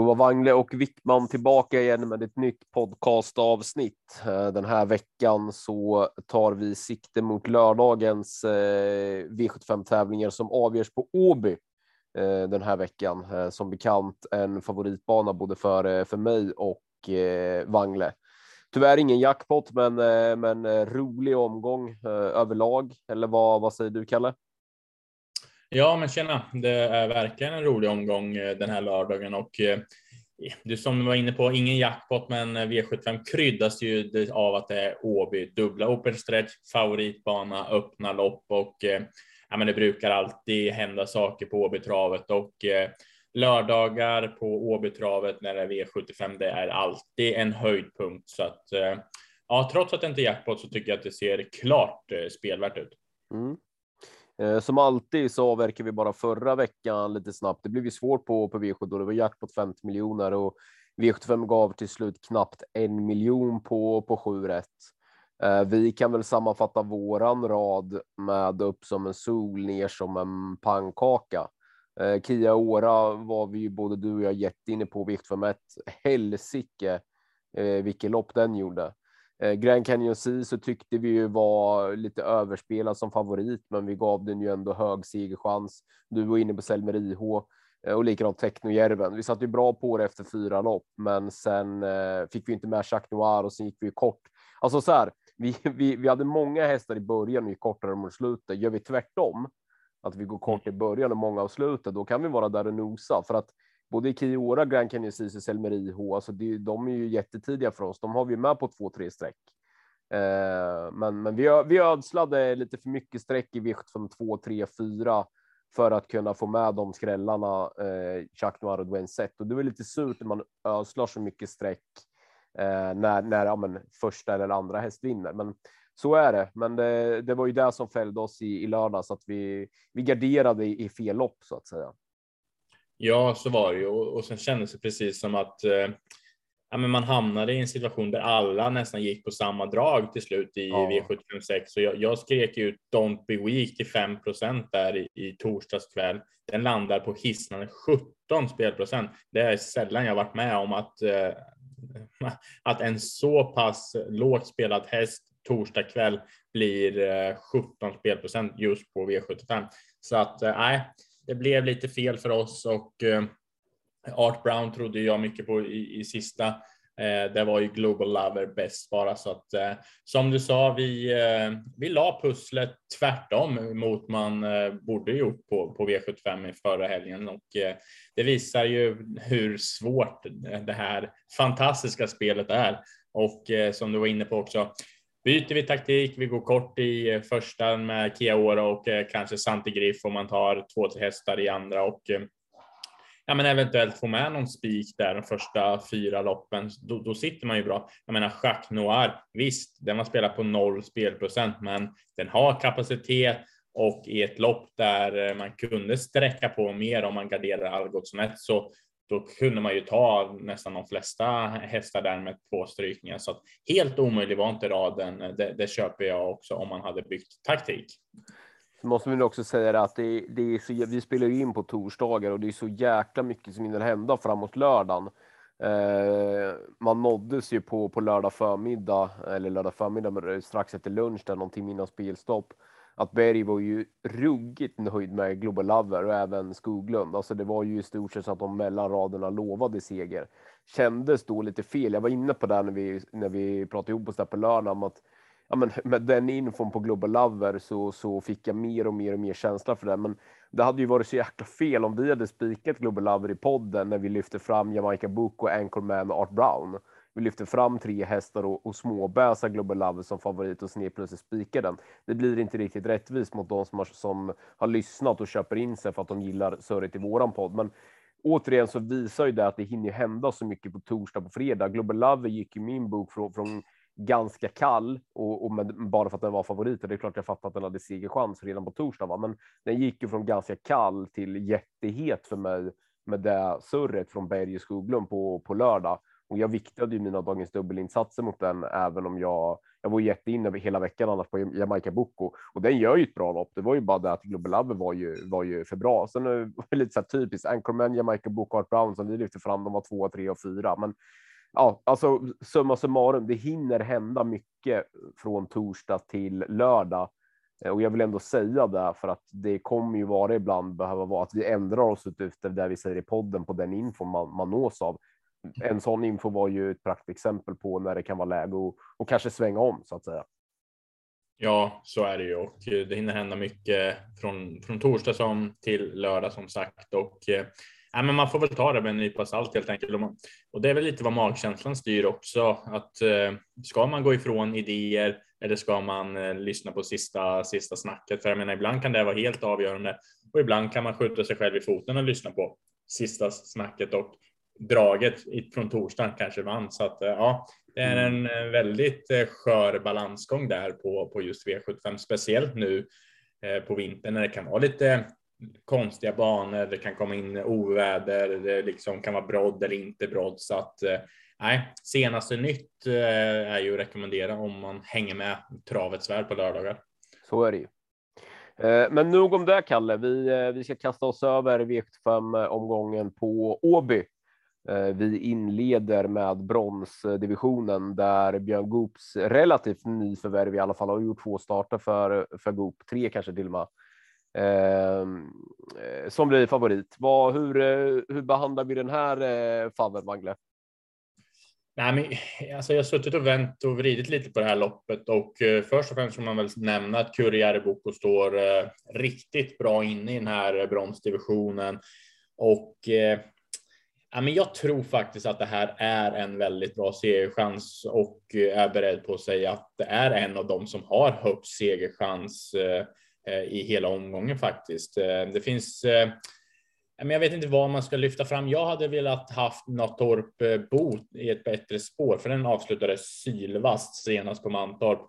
Då var Wangle och Wickman tillbaka igen med ett nytt podcastavsnitt. Eh, den här veckan så tar vi sikte mot lördagens eh, V75 tävlingar som avgörs på Åby eh, den här veckan. Som bekant en favoritbana både för, för mig och Wangle. Tyvärr ingen jackpot, men, men rolig omgång överlag. Eller vad, vad säger du, Kalle? Ja, men tjena. Det är verkligen en rolig omgång eh, den här lördagen och eh, du som var inne på, ingen jackpot, men eh, V75 kryddas ju av att det är Åby, dubbla open stretch, favoritbana, öppna lopp och ja, men det brukar alltid hända saker på Åbytravet och lördagar på Åbytravet när det är V75, det är alltid en höjdpunkt så att ja, trots att det inte är jackpot så tycker jag att det ser klart spelvärt ut. Mm. Eh, som alltid så avverkar vi bara förra veckan lite snabbt. Det blev ju svårt på, på V7 då det var jackpot 50 miljoner och V75 gav till slut knappt en miljon på, på 7 rätt. Eh, vi kan väl sammanfatta våran rad med upp som en sol, ner som en pannkaka. Eh, Kia Ora var vi ju både du och jag jätteinne på V75 1. Helsike vilket lopp den gjorde. Eh, Grand Canyon Sea så tyckte vi ju var lite överspelad som favorit, men vi gav den ju ändå hög segerchans. Du var inne på Selmer IH eh, och likadant Technojärven. Vi satt ju bra på det efter fyra lopp, men sen eh, fick vi inte med Jacques Noir och sen gick vi kort. Alltså så här, vi, vi, vi hade många hästar i början och gick kortare mot slutet. Gör vi tvärtom, att vi går kort i början och många av slutet, då kan vi vara där och nosa för att både i Kiora, Grand Canyon Ceesay, Selmer IH, alltså det, de är ju jättetidiga för oss. De har vi med på två, tre streck. Eh, men, men vi, vi ödslade lite för mycket streck i V75 2, 3, 4 för att kunna få med de skrällarna, eh, Jacques Noir och Dwayne Sett. Och det var lite surt när man ödslar så mycket streck eh, när, när ja, men, första eller andra häst vinner. Men så är det. Men det, det var ju det som fällde oss i, i lördags, att vi, vi garderade i, i fel lopp så att säga. Ja, så var det ju och, och sen kändes det precis som att eh, ja, men man hamnade i en situation där alla nästan gick på samma drag till slut i ja. V756. Så jag, jag skrek ut Don't be weak till 5% där i, i torsdags kväll. Den landar på hisnande 17 spelprocent. Det är sällan jag varit med om att, eh, att en så pass lågt spelad häst torsdag kväll blir eh, 17 spelprocent just på V75. Så att eh, nej, det blev lite fel för oss och eh, Art Brown trodde jag mycket på i, i sista. Eh, det var ju Global Lover bäst bara så att eh, som du sa, vi, eh, vi la pusslet tvärtom mot man eh, borde gjort på, på V75 i förra helgen och eh, det visar ju hur svårt det här fantastiska spelet är. Och eh, som du var inne på också, byter vi taktik. Vi går kort i eh, första med Kiaora och eh, kanske Santigriff om man tar två, tre hästar i andra och eh, ja, men eventuellt få med någon spik där de första fyra loppen. Då, då sitter man ju bra. Jag menar Jacques Noir, visst, den var spelat på noll spelprocent, men den har kapacitet och i ett lopp där man kunde sträcka på mer om man garderar Algotsson 1 så då kunde man ju ta nästan de flesta hästar där med två strykningar. Så att helt omöjlig var inte raden. Det, det köper jag också om man hade byggt taktik. Så måste vi också säga att det, det är så, vi spelar ju in på torsdagar och det är så jäkla mycket som hinner hända framåt lördagen. Eh, man nåddes ju på, på lördag förmiddag, eller lördag förmiddag strax efter lunch, där någon timme innan spelstopp att Berg var ju ruggigt nöjd med Global Lover och även Skoglund. Alltså det var ju i stort sett så att de mellan raderna lovade seger. Kändes då lite fel. Jag var inne på det när vi, när vi pratade ihop oss där på lördagen att ja, men med den infon på Global Lover så, så fick jag mer och mer och mer känsla för det. Men det hade ju varit så jäkla fel om vi hade spikat Global Lover i podden när vi lyfte fram Jamaica Book och Anchorman och Art Brown vi lyfter fram tre hästar och, och småbäsar Global Love som favorit och sen plötsligt spikar den. Det blir inte riktigt rättvist mot de som har, som har lyssnat och köper in sig för att de gillar surret i våran podd. Men återigen så visar ju det att det hinner hända så mycket på torsdag på fredag. Global Love gick i min bok från, från ganska kall och, och med, bara för att den var favorit. Och det är klart jag fattar att den hade segerchans redan på torsdag, va? men den gick ju från ganska kall till jättehet för mig med det surret från Berge Skoglund på, på lördag. Och jag viktade ju mina dagens dubbelinsatser mot den, även om jag jag var jätteinne hela veckan annars på Jamaica Boko och den gör ju ett bra lopp. Det var ju bara det att Global Love var ju, var ju för bra. Sen är det lite så här typiskt Anchorman, Jamaica Boko, Art Brown som vi lyfte fram. De var två, tre och fyra, men ja, alltså summa summarum. Det hinner hända mycket från torsdag till lördag eh, och jag vill ändå säga det för att det kommer ju vara ibland behöva vara att vi ändrar oss utifrån det vi säger i podden på den info man, man nås av en sån info var ju ett praktexempel på när det kan vara läge och, och kanske svänga om så att säga. Ja, så är det ju och eh, det hinner hända mycket från, från torsdag som till lördag som sagt och eh, ja, men man får väl ta det med en nypa salt helt enkelt. Och det är väl lite vad magkänslan styr också. Att eh, ska man gå ifrån idéer eller ska man lyssna på sista, sista snacket? För jag menar, ibland kan det vara helt avgörande och ibland kan man skjuta sig själv i foten och lyssna på sista snacket och draget från torsdagen kanske vann. Så att eh, ja, det är en eh, väldigt eh, skör balansgång där på, på just V75, speciellt nu på vintern när det kan vara lite konstiga banor. Det kan komma in oväder. Det liksom kan vara brodd eller inte brodd så att nej, senaste nytt är ju att rekommendera om man hänger med travets värld på lördagar. Så är det ju. Men nog om det, Kalle. Vi, vi ska kasta oss över V75 omgången på Åby Eh, vi inleder med bronsdivisionen där Björn Goops relativt nyförvärv i alla fall har gjort två starter för, för Goop, tre kanske till och med. Ehm, eh, som blir favorit. Vad, hur, eh, hur behandlar vi den här eh, favven, Wangle? Nej, men, alltså jag har suttit och vänt och vridit lite på det här loppet och eh, först och främst får man väl nämna att Kurriere Boko står eh, riktigt bra inne i den här bronsdivisionen och eh, Ja, men jag tror faktiskt att det här är en väldigt bra segerchans och eh, är beredd på att säga att det är en av dem som har högst segerchans eh, eh, i hela omgången faktiskt. Det finns men jag vet inte vad man ska lyfta fram. Jag hade velat haft Natorp Bot i ett bättre spår, för den avslutades sylvast senast på Mantorp.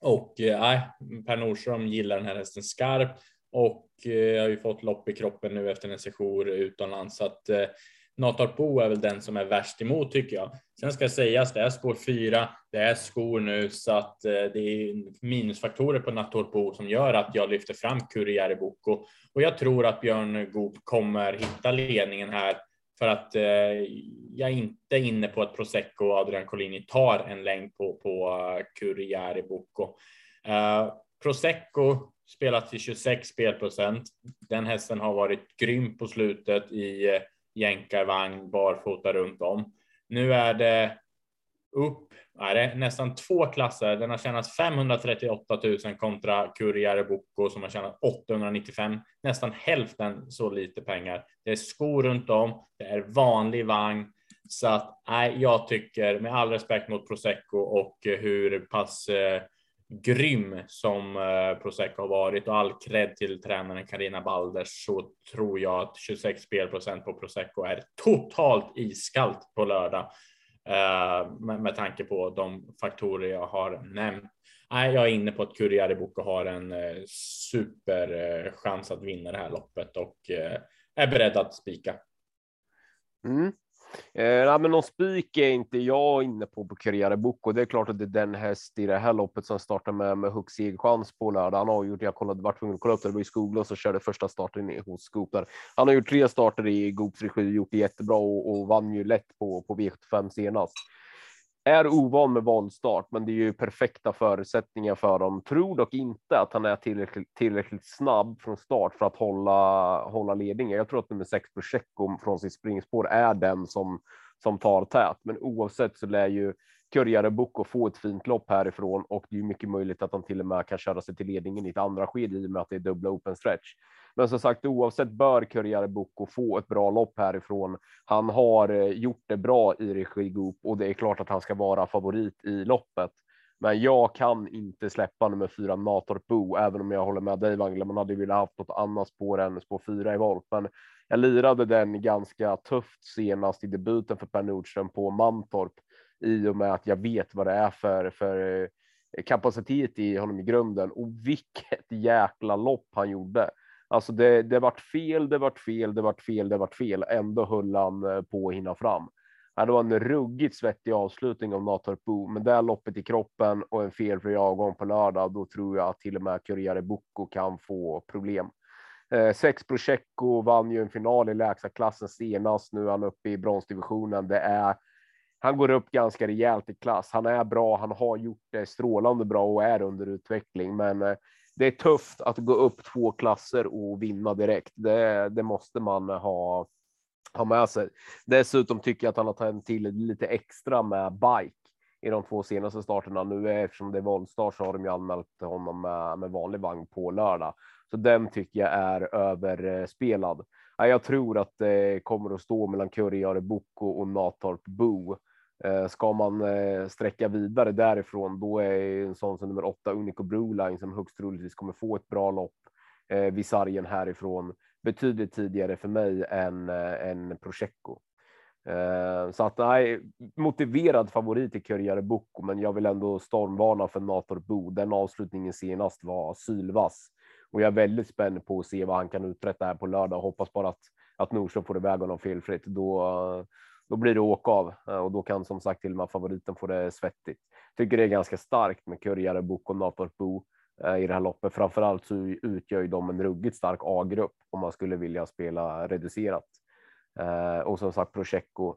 Och nej, Per Nordström gillar den här hästen skarpt och jag har ju fått lopp i kroppen nu efter en session utomlands så att Natarpo är väl den som är värst emot tycker jag. Sen ska sägas, det är spår fyra, det är skor nu så att eh, det är minusfaktorer på Natorpo som gör att jag lyfter fram Kurriere Boko och jag tror att Björn Goop kommer hitta ledningen här för att eh, jag är inte inne på att Prosecco och Adrian Collini tar en längd på, på uh, Boko. Eh, Prosecco spelat till 26 spelprocent. Den hästen har varit grym på slutet i jänkarvagn barfota runt om. Nu är det upp är det nästan två klasser. Den har tjänat 538 000 kontra Kurriere Bocco som har tjänat 895. Nästan hälften så lite pengar. Det är skor runt om. Det är vanlig vagn så att nej, jag tycker med all respekt mot Prosecco och hur pass eh, grym som eh, Prosecco har varit och all cred till tränaren Karina Balders så tror jag att 26 spelprocent på Prosecco är totalt iskallt på lördag eh, med, med tanke på de faktorer jag har nämnt. Nej, jag är inne på att Kurriere Boko har en eh, superchans att vinna det här loppet och är beredd att spika. Mm. Eh, men någon spik är inte jag inne på på Carriere och Det är klart att det är den häst i det här loppet som startar med med högst segerchans på lördag. Han har gjort. Jag kollade vart tvungen att kolla upp det. Det var i Skoglund som körde första starten hos Scoop där. Han har gjort tre starter i Goops regi, gjort det jättebra och, och vann ju lätt på på V75 senast är ovan med voltstart, men det är ju perfekta förutsättningar för dem. Tror dock inte att han är tillräckligt, tillräckligt snabb från start för att hålla, hålla ledningen. Jag tror att nummer sex Prosecco från sitt springspår är den som, som tar tät, men oavsett så lär ju Kurjare Boko få ett fint lopp härifrån och det är mycket möjligt att han till och med kan köra sig till ledningen i ett andra skede i och med att det är dubbla open stretch. Men som sagt, oavsett bör Kurriere Bucco få ett bra lopp härifrån. Han har eh, gjort det bra i regi Goop och det är klart att han ska vara favorit i loppet. Men jag kan inte släppa nummer fyra Natorp Bo, även om jag håller med dig Wangle. Man hade velat haft något annat spår än spår fyra i volt, men jag lirade den ganska tufft senast i debuten för Per Nordström på Mantorp i och med att jag vet vad det är för, för eh, kapacitet i honom i grunden och vilket jäkla lopp han gjorde. Alltså det, det vart fel, det vart fel, det vart fel, det vart fel. Ändå höll han eh, på att hinna fram. Det var en ruggigt svettig avslutning av Natorp Bo, men det loppet i kroppen och en felfri avgång på lördag, då tror jag att till och med Curriere Bucco kan få problem. Eh, sex Prosecco vann ju en final i lägsta klassen senast. Nu är han uppe i bronsdivisionen. Det är han går upp ganska rejält i klass. Han är bra. Han har gjort det strålande bra och är under utveckling, men eh, det är tufft att gå upp två klasser och vinna direkt. Det, det måste man ha, ha med sig. Dessutom tycker jag att han har tagit till lite extra med bike i de två senaste starterna. Nu eftersom det är voltstart så har de ju anmält honom med, med vanlig vagn på lördag, så den tycker jag är överspelad. Jag tror att det kommer att stå mellan Curry Boko och Natorp Boo. Eh, ska man eh, sträcka vidare därifrån, då är en sån som nummer åtta Unico Broline som högst troligtvis kommer få ett bra lopp eh, vid sargen härifrån betydligt tidigare för mig än en Prosecco. Så att nej, motiverad favorit i Curriere Bucco, men jag vill ändå stormvarna för Nator Bo. Den avslutningen senast var sylvass och jag är väldigt spänd på att se vad han kan uträtta här på lördag. Hoppas bara att att Nordström får iväg honom felfritt. Då, då blir det åka av eh, och då kan som sagt till och med favoriten få det svettigt. Tycker det är ganska starkt med Kurjare Bok och Natorp Bo eh, i det här loppet. Framförallt så utgör ju de en ruggigt stark A-grupp om man skulle vilja spela reducerat. Eh, och som sagt Prosecco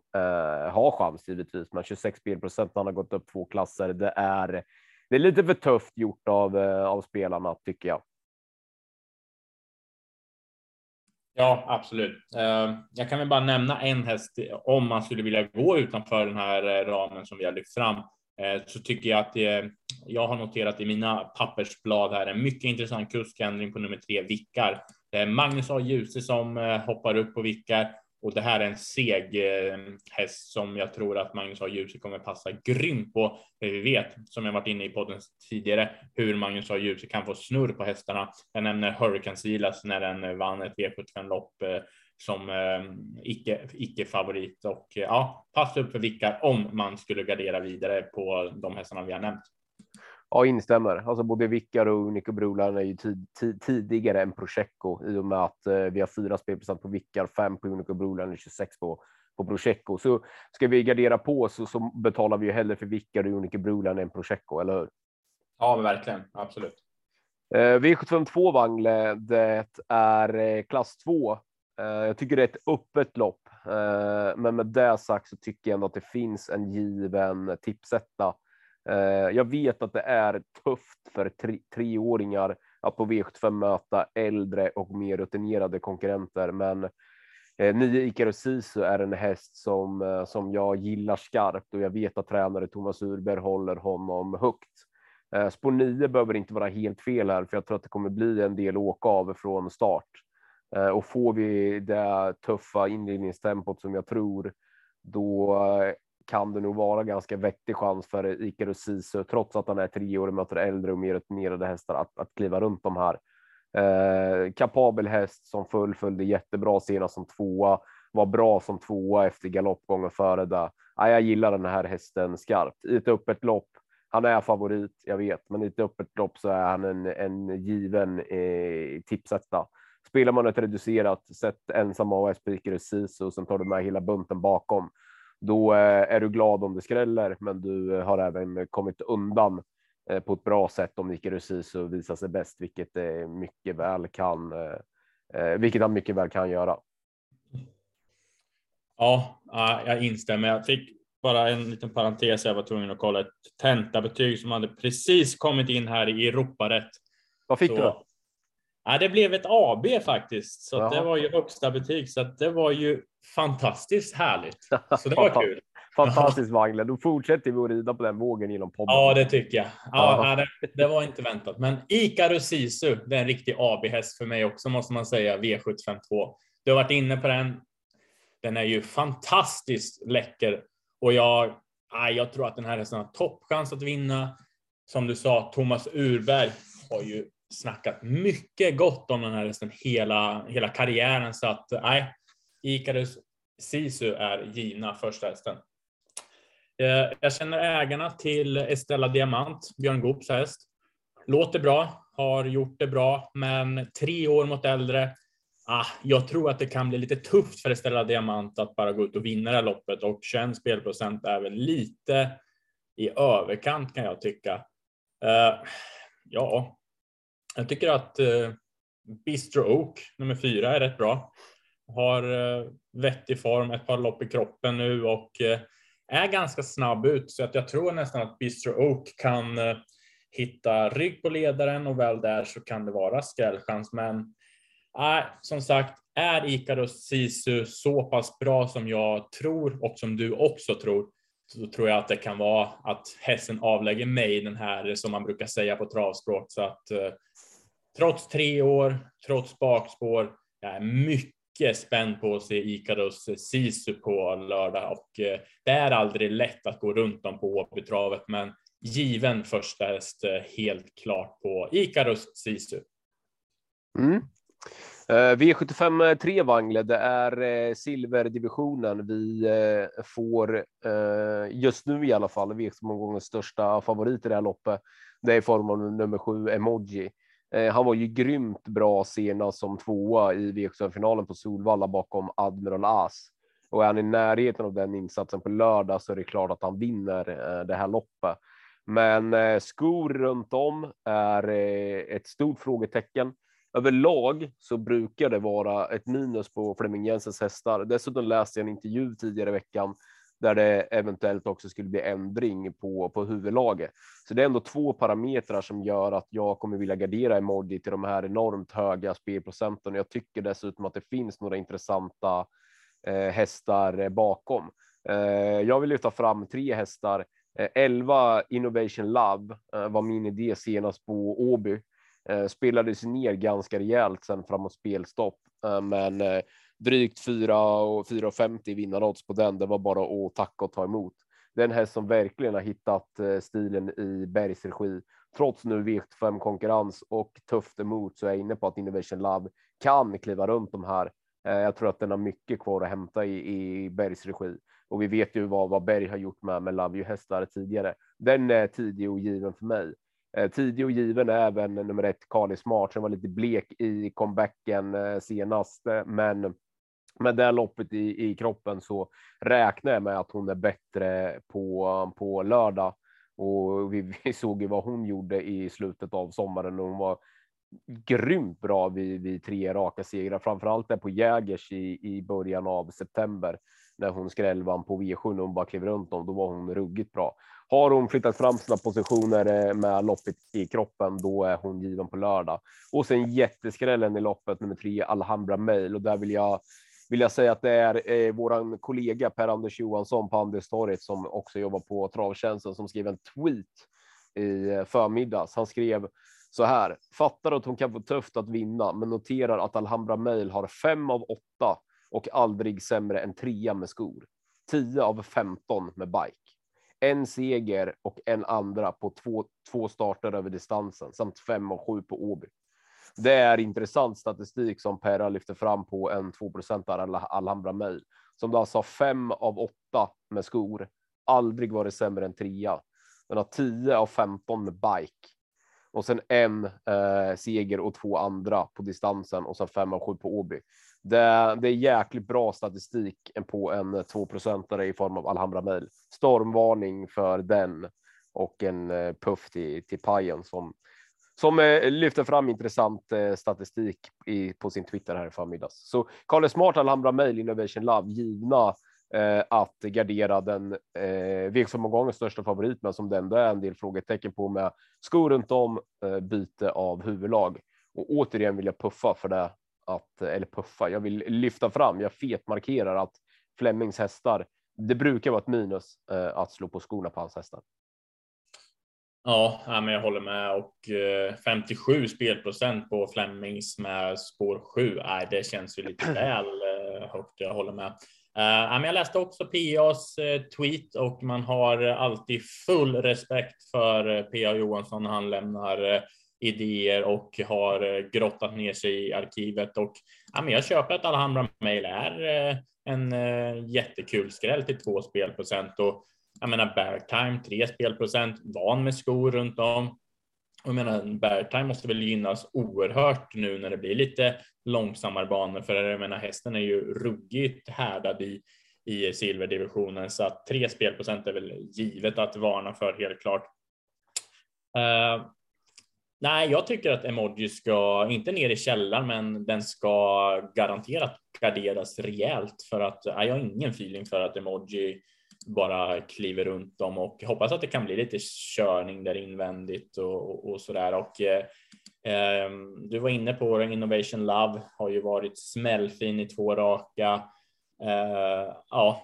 har chans givetvis, men 26 spelprocent han har gått upp två klasser. Det är. Det är lite för tufft gjort av av spelarna tycker jag. Ja, absolut. Eh, jag kan väl bara nämna en häst om man skulle vilja gå utanför den här eh, ramen som vi har lyft fram. Eh, så tycker jag att det, jag har noterat i mina pappersblad här en mycket intressant kuskändring på nummer tre, Vickar. Det är Magnus A. Djuse som hoppar upp på Vickar och det här är en seg eh, häst som jag tror att Magnus A. Djuse kommer passa grymt på. Vi vet, som jag varit inne i podden tidigare, hur Magnus A. Djuse kan få snurr på hästarna. Jag nämner Hurricane Silas när den eh, vann ett V75-lopp eh, som icke, icke favorit och ja, passa upp för vickar om man skulle gardera vidare på de hästarna vi har nämnt. Ja, instämmer. Alltså både Vickar och Nico Brolan är ju tid, tid, tidigare än Prosecco i och med att eh, vi har fyra spelprocent på Vickar, fem på Unico Brolan och 26 på på Prosecco. Så ska vi gardera på så, så betalar vi ju hellre för Vickar och Unico Brolan än Prosecco, eller hur? Ja, verkligen. Absolut. Eh, V752 Wangle, det är eh, klass 2. Eh, jag tycker det är ett öppet lopp, eh, men med det sagt så tycker jag ändå att det finns en given tipsetta Eh, jag vet att det är tufft för tre, treåringar att på V75 möta äldre och mer rutinerade konkurrenter, men eh, nio Icarus Sisu är en häst som eh, som jag gillar skarpt och jag vet att tränare Thomas Urberg håller honom högt. Eh, spår 9 behöver inte vara helt fel här, för jag tror att det kommer bli en del åka av från start. Och får vi det tuffa inledningstempot som jag tror, då kan det nog vara ganska vettig chans för Icarus Sisu, trots att han är tre år och möter äldre och mer rutinerade hästar att, att kliva runt de här. Eh, kapabel häst som fullföljde jättebra senast som tvåa, var bra som tvåa efter galoppgången före det. Ah, jag gillar den här hästen skarpt i ett öppet lopp. Han är favorit, jag vet, men i ett öppet lopp så är han en, en given eh, tipsetta. Spelar man ett reducerat, sätt ensam AS på Icarus Sisu och sen tar du med hela bunten bakom då eh, är du glad om det skräller, men du har även kommit undan eh, på ett bra sätt om Nicky Rusiso visar sig bäst, vilket det mycket väl kan, eh, vilket han mycket väl kan göra. Ja, jag instämmer. Jag fick bara en liten parentes. Jag var tvungen att kolla ett tentabetyg som hade precis kommit in här i Europarätt. Vad fick Så, du då? Ja, det blev ett AB faktiskt, så det var ju högsta betyg, så det var ju fantastiskt härligt. Så det var kul. Fantastiskt Wangle. Då fortsätter vi att rida på den vågen genom podden. Ja, det tycker jag. Ja, det, det, var inte väntat. Men Icarus Sisu, det är en riktig AB-häst för mig också, måste man säga. V752. Du har varit inne på den. Den är ju fantastiskt läcker och jag, jag tror att den här hästen har toppchans att vinna. Som du sa, Thomas Urberg har ju snackat mycket gott om den här hästen hela, hela karriären. Så att nej, Icarus Sisu är givna första hästen. Eh, jag känner ägarna till Estrella Diamant, Björn Goops häst. Låter bra, har gjort det bra, men tre år mot äldre. Ah, jag tror att det kan bli lite tufft för Estrella Diamant att bara gå ut och vinna det här loppet och 21 spelprocent är väl lite i överkant kan jag tycka. Uh, ja, jag tycker att uh, Bistro Oak nummer fyra är rätt bra. Har eh, vettig form, ett par lopp i kroppen nu och eh, är ganska snabb ut så att jag tror nästan att Bistro Oak kan eh, hitta rygg på ledaren och väl där så kan det vara skrällchans. Men äh, som sagt, är Icarus Sisu så pass bra som jag tror och som du också tror så tror jag att det kan vara att hästen avlägger mig den här som man brukar säga på travspråk. Så att eh, trots tre år, trots bakspår, jag är mycket spänd på att se Sisu på lördag och eh, det är aldrig lätt att gå runt dem på Åbytravet, men given första häst helt klart på Ikaros Sisu. Mm. V75 3 Wangle, det är eh, silverdivisionen vi eh, får just nu i alla fall. V75-omgångens största favorit i det här loppet. Det är i form av nummer sju Emoji. Eh, han var ju grymt bra senast som tvåa i V75-finalen på Solvalla bakom Admiral As. Och är han i närheten av den insatsen på lördag så är det klart att han vinner eh, det här loppet. Men eh, skor runt om är ett stort frågetecken. Överlag så brukar det vara ett minus på Flemming Jensens hästar. Dessutom läste jag en intervju tidigare i veckan där det eventuellt också skulle bli ändring på, på huvudlaget. Så det är ändå två parametrar som gör att jag kommer vilja gardera emoji till de här enormt höga spelprocenten. Jag tycker dessutom att det finns några intressanta eh, hästar bakom. Eh, jag vill lyfta fram tre hästar eh, 11 Innovation Love eh, var min idé senast på Åby. Eh, spelades ner ganska rejält sen framåt spelstopp, men drygt 4 och 4,50 vinnarodds på den. Det var bara att tacka och ta emot. Den häst som verkligen har hittat eh, stilen i Bergs regi. Trots nu V75 konkurrens och tufft emot så är jag inne på att Innovation Love kan kliva runt de här. Eh, jag tror att den har mycket kvar att hämta i, i Bergs regi. Och vi vet ju vad, vad Berg har gjort med, med Love You hästar tidigare. Den är tidig och given för mig. Eh, tidig och given är även nummer ett, Kali Smart, som var lite blek i comebacken senast. Men med det loppet i, i kroppen så räknar jag med att hon är bättre på, på lördag. Och vi, vi såg ju vad hon gjorde i slutet av sommaren. Hon var grymt bra vid, vid tre raka segrar, framförallt där på Jägers i, i början av september när hon skrällvann på V7 och hon bara klev runt om. Då var hon ruggigt bra. Har hon flyttat fram sina positioner eh, med loppet i kroppen, då är hon given på lördag. Och sen jätteskrällen i loppet nummer tre, Alhambra Mail och där vill jag vill jag säga att det är eh, våran kollega Per-Anders Johansson på Anderstorget, som också jobbar på Travtjänsten som skrev en tweet i eh, förmiddags. Han skrev så här. Fattar att hon kan få tufft att vinna, men noterar att Alhambra Mail har fem av åtta och aldrig sämre än trea med skor. 10 av 15 med bike. En seger och en andra på två, två starter över distansen samt fem och sju på Åby. Det är intressant statistik som Perra lyfter fram på en 2% Alhambra Mail som då alltså har fem av åtta med skor. Aldrig varit sämre än trea. Den har 10 av 15 med bike och sen en eh, seger och två andra på distansen och sen fem av sju på Åby. Det, det är jäkligt bra statistik på en tvåprocentare i form av Alhambra Mail. Stormvarning för den och en eh, puff till, till pajen som som eh, lyfter fram intressant eh, statistik i, på sin Twitter här i förmiddags. Så Carl Smart, Alhambra Mail, Innovation Love, givna eh, att gardera den eh, V75-omgångens största favorit, men som det ändå är en del frågetecken på med skor runt om, eh, byte av huvudlag. Och återigen vill jag puffa för det att, eller puffa, jag vill lyfta fram, jag fetmarkerar att Flemings hästar, det brukar vara ett minus eh, att slå på skorna på hans hästar. Ja, men jag håller med och 57 eh, spelprocent på Flemings med spår 7. Nej, det känns ju lite väl eh, högt. Jag håller med. men jag läste också PAs tweet och man har alltid full respekt för PA Johansson när han lämnar idéer och har eh, grottat ner sig i arkivet. Och ja, men jag köper att Alhambra Mail är eh, en eh, jättekul skräll till två spelprocent och jag menar Beartime, tre spelprocent, van med skor runt om. Jag menar, Beartime måste väl gynnas oerhört nu när det blir lite långsammare banor, för jag menar hästen är ju ruggigt härdad i, i silverdivisionen, så att tre spelprocent är väl givet att varna för helt klart. Uh, nej, jag tycker att emoji ska, inte ner i källaren, men den ska garanterat garderas rejält för att jag har ingen feeling för att emoji bara kliver runt dem och hoppas att det kan bli lite körning där invändigt och, och, och så där. Och eh, ehm, du var inne på det, Innovation Love har ju varit smällfin i två raka. Eh, ja,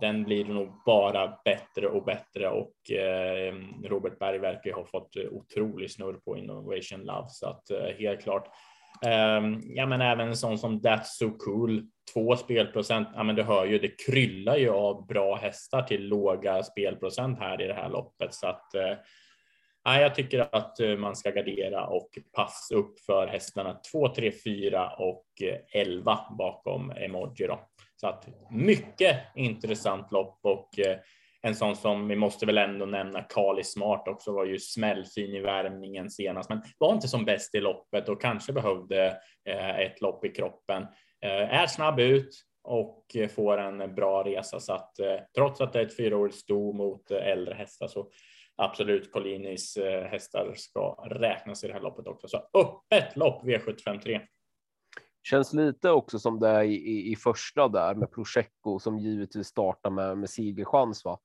den blir nog bara bättre och bättre och eh, Robert Berg verkar ju ha fått otrolig snurr på Innovation Love så att eh, helt klart. Ehm, ja, men även sånt sån som That's So Cool två spelprocent. Ja, men du hör ju, det kryllar ju av bra hästar till låga spelprocent här i det här loppet så att eh, Ja, jag tycker att eh, man ska gardera och passa upp för hästarna 2, 3, 4 och eh, 11 bakom emoji. Då. Så att mycket intressant lopp och eh, en sån som vi måste väl ändå nämna Kali Smart också var ju smällfin i värmningen senast, men var inte som bäst i loppet och kanske behövde eh, ett lopp i kroppen. Eh, är snabb ut och får en bra resa så att eh, trots att det är ett fyraårigt sto mot eh, äldre hästar så absolut Collinis hästar ska räknas i det här loppet också. Så öppet lopp V753. Känns lite också som det är i, i, i första där med Prosecco som givetvis startar med, med segerchans. Va?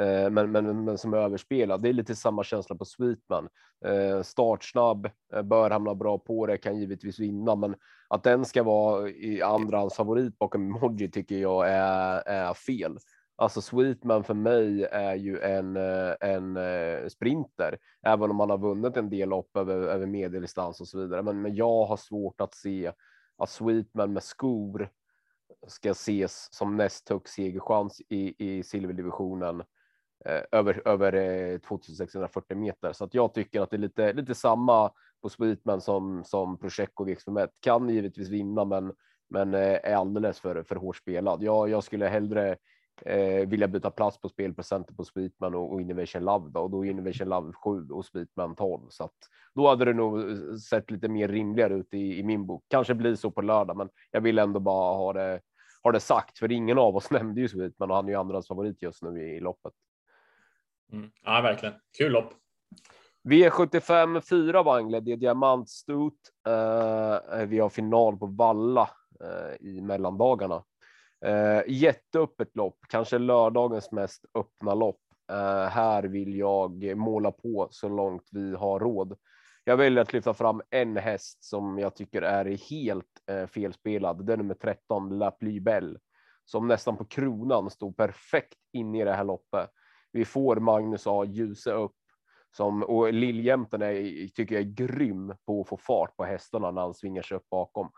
Eh, men, men, men som är överspelad. Det är lite samma känsla på Sweetman. Eh, startsnabb, eh, bör hamna bra på det, kan givetvis vinna, men att den ska vara i andrahands favorit bakom Emoji tycker jag är, är fel. Alltså Sweetman för mig är ju en, eh, en eh, sprinter, även om han har vunnit en del lopp över, över medeldistans och så vidare. Men, men jag har svårt att se att Sweetman med skor ska ses som näst högst segerchans i, i silverdivisionen eh, över, över eh, 2640 meter. Så att jag tycker att det är lite, lite samma på Sweetman som, som Prosecco V65 Kan givetvis vinna, men, men eh, är alldeles för, för hårt spelad. Jag, jag skulle hellre eh, vilja byta plats på spelprocenten på Sweetman och, och Innovation Love då, och då är Innovation Love 7 och Sweetman 12 så att då hade det nog sett lite mer rimligare ut i, i min bok. Kanske blir så på lördag, men jag vill ändå bara ha det, ha det sagt för ingen av oss nämnde ju Sweetman och han är ju andras favorit just nu i, i loppet. Mm. Ja, verkligen kul lopp. V75 4 Wangle, det är diamantstot. Uh, vi har final på Valla uh, i mellandagarna. Eh, jätteöppet lopp, kanske lördagens mest öppna lopp. Eh, här vill jag måla på så långt vi har råd. Jag väljer att lyfta fram en häst som jag tycker är helt eh, felspelad. Det är nummer 13, La Plybel, som nästan på kronan stod perfekt in i det här loppet. Vi får Magnus A. Ljuse upp som och Liljämten är, tycker jag är grym på att få fart på hästarna när han svingar sig upp bakom.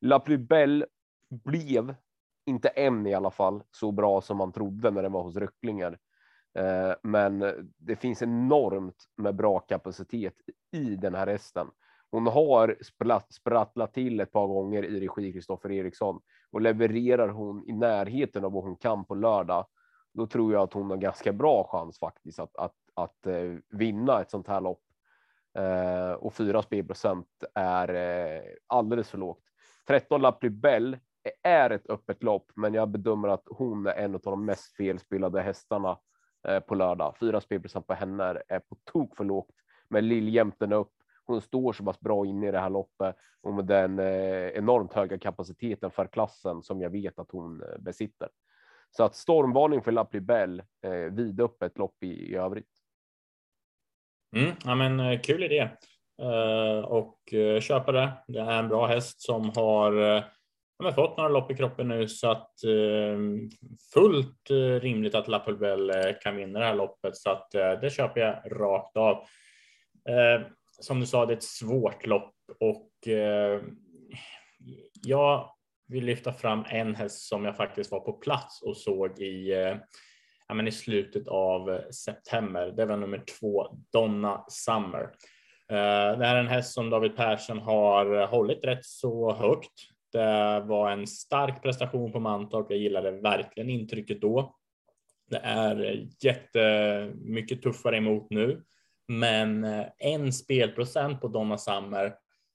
La Plybel blev inte än i alla fall så bra som man trodde när den var hos Röcklingar. Eh, men det finns enormt med bra kapacitet i den här hästen. Hon har sprattlat till ett par gånger i regi Kristoffer Eriksson och levererar hon i närheten av vad hon kan på lördag. Då tror jag att hon har ganska bra chans faktiskt att, att, att eh, vinna ett sånt här lopp. Eh, och 4 spelprocent är alldeles för lågt. 13 Lapribel är ett öppet lopp, men jag bedömer att hon är en av de mest felspelade hästarna eh, på lördag. Fyra spelprocent på henne är på tok för lågt, men Lill-Jämten upp. Hon står så pass bra inne i det här loppet och med den eh, enormt höga kapaciteten för klassen som jag vet att hon eh, besitter. Så att stormvarning för Lapribel eh, vidöppet lopp i, i övrigt. Mm, ja, men kul idé uh, och köpa det. Det är en bra häst som har uh, de har fått några lopp i kroppen nu så att eh, fullt eh, rimligt att Lapulbel eh, kan vinna det här loppet så att eh, det köper jag rakt av. Eh, som du sa, det är ett svårt lopp och eh, jag vill lyfta fram en häst som jag faktiskt var på plats och såg i, eh, ja, men i slutet av september. Det var nummer två, Donna Summer. Eh, det här är en häst som David Persson har eh, hållit rätt så högt det var en stark prestation på Mantorp. Jag gillade verkligen intrycket då. Det är jättemycket tuffare emot nu, men eh, en spelprocent på Donna Summer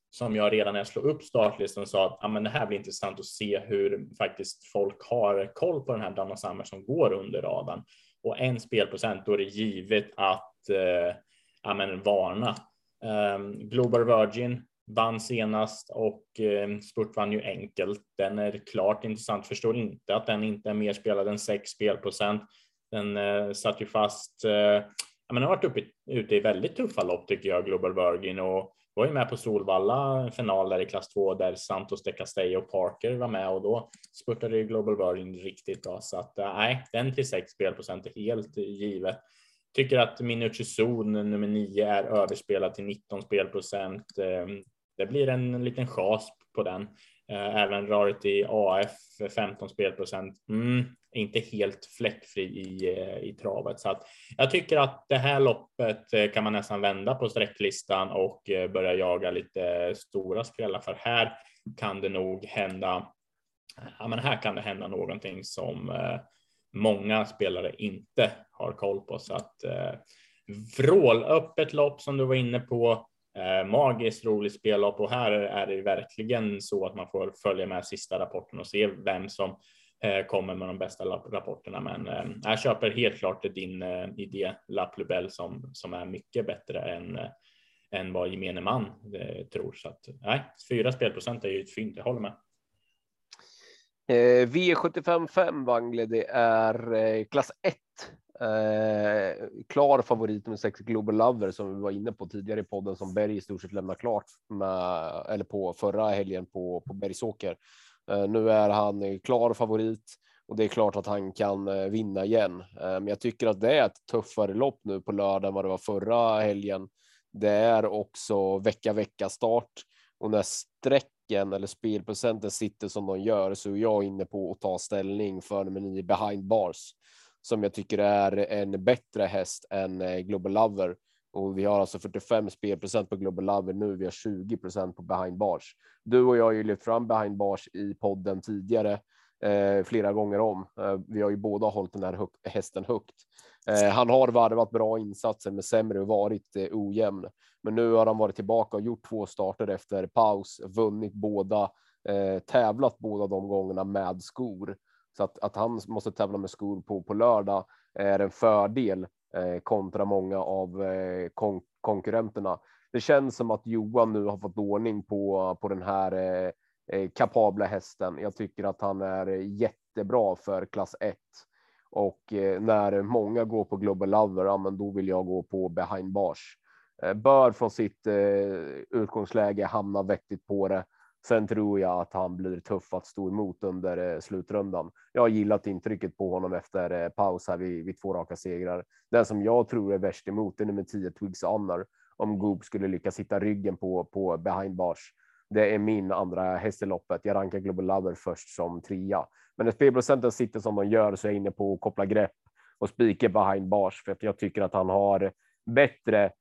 som jag redan när jag slog upp startlistan sa att ah, men det här blir intressant att se hur faktiskt folk har koll på den här Donna Summer som går under radarn. Och en spelprocent, då är det givet att eh, ja, men varna. Um, Global Virgin vann senast och eh, Spurt vann ju enkelt. Den är klart intressant. Förstår inte att den inte är mer spelad än 6 spelprocent. Den eh, satt ju fast. Eh, ja, men har varit uppe, ute i väldigt tuffa lopp tycker jag, Global Virgin och var ju med på Solvalla final där i klass 2 där Santos de Castello och Parker var med och då spurtade ju Global Virgin riktigt bra så att eh, nej, den till 6 spelprocent är helt givet. Tycker att Minucci Zon nummer 9 är överspelad till 19 spelprocent. Eh, det blir en liten chas på den. Eh, även Rarity AF 15 spelprocent. Mm, inte helt fläckfri i, eh, i travet. Så att jag tycker att det här loppet eh, kan man nästan vända på sträcklistan och börja jaga lite stora skrällar för här kan det nog hända. Ja, men här kan det hända någonting som många spelare inte har koll på så att vrålöppet lopp som du var inne på Eh, magiskt roligt spellopp och här är det verkligen så att man får följa med sista rapporten och se vem som eh, kommer med de bästa rapporterna. Men eh, jag köper helt klart din eh, idé Laplubell som, som är mycket bättre än, eh, än vad gemene man eh, tror. Så att nej, fyra spelprocent är ju ett fint, jag håller med. Eh, V75 5 Wangle, det är eh, klass 1 Eh, klar favorit med sex Global Lover som vi var inne på tidigare i podden som Berg i stort sett lämnar klart med eller på förra helgen på på Bergsåker. Eh, nu är han klar favorit och det är klart att han kan eh, vinna igen. Eh, men jag tycker att det är ett tuffare lopp nu på lördag än vad det var förra helgen. Det är också vecka vecka start och när strecken eller spelprocenten sitter som de gör så är jag inne på att ta ställning för nummer nio behind bars som jag tycker är en bättre häst än eh, Global Lover. Och vi har alltså 45 spelprocent på Global Lover nu. Vi har 20 procent på Behind Bars. Du och jag har ju lyft fram Behind Bars i podden tidigare eh, flera gånger om. Eh, vi har ju båda hållit den här hög, hästen högt. Eh, han har varvat bra insatser med sämre och varit eh, ojämn. Men nu har han varit tillbaka och gjort två starter efter paus, vunnit båda, eh, tävlat båda de gångerna med skor. Så att, att han måste tävla med skor på, på lördag är en fördel eh, kontra många av eh, kon konkurrenterna. Det känns som att Johan nu har fått ordning på, på den här eh, eh kapabla hästen. Jag tycker att han är jättebra för klass 1 och eh, när många går på Global Lover, ja, men då vill jag gå på behind bars. Eh, bör från sitt eh, utgångsläge hamna vettigt på det Sen tror jag att han blir tuff att stå emot under eh, slutrundan. Jag har gillat intrycket på honom efter eh, paus här vid, vid två raka segrar. Den som jag tror är värst emot är nummer 10 Twigs Honor. Om Goop skulle lyckas hitta ryggen på, på behind bars. Det är min andra häst i loppet. Jag rankar Global Lover först som trea. Men när spelprocenten sitter som de gör så är jag inne på att koppla grepp och spika behind bars för att jag tycker att han har bättre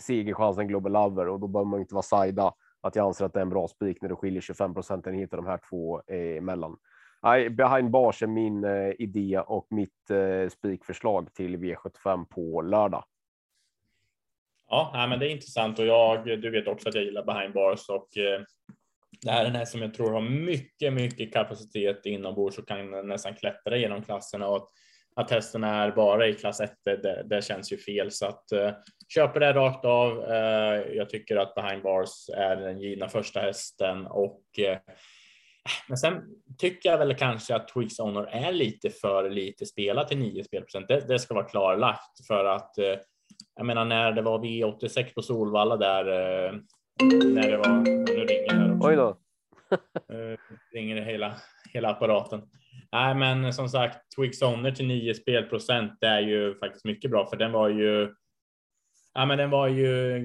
segerchans än Global Lover och då behöver man inte vara sajda att jag anser att det är en bra spik när det skiljer 25 procentenheter de här två eh, emellan. Nej, behind bars är min eh, idé och mitt eh, spikförslag till V75 på lördag. Ja, men det är intressant och jag, du vet också att jag gillar behind bars och eh, det här är den här som jag tror har mycket, mycket kapacitet inombords och kan nästan klättra genom klasserna och att hästen är bara i klass 1, det, det känns ju fel så att uh, köper det rakt av. Uh, jag tycker att behind bars är den givna första hästen och uh, men sen tycker jag väl kanske att Twigs Honor är lite för lite spelat till 9 spelprocent. Det, det ska vara klarlagt för att jag menar när det var V86 på Solvalla där när det var. Nu ringer här också. Oj då. ringer det hela hela apparaten. Nej, men som sagt, Twix Honor till 9 spelprocent, det är ju faktiskt mycket bra, för den var ju. Ja, men den var ju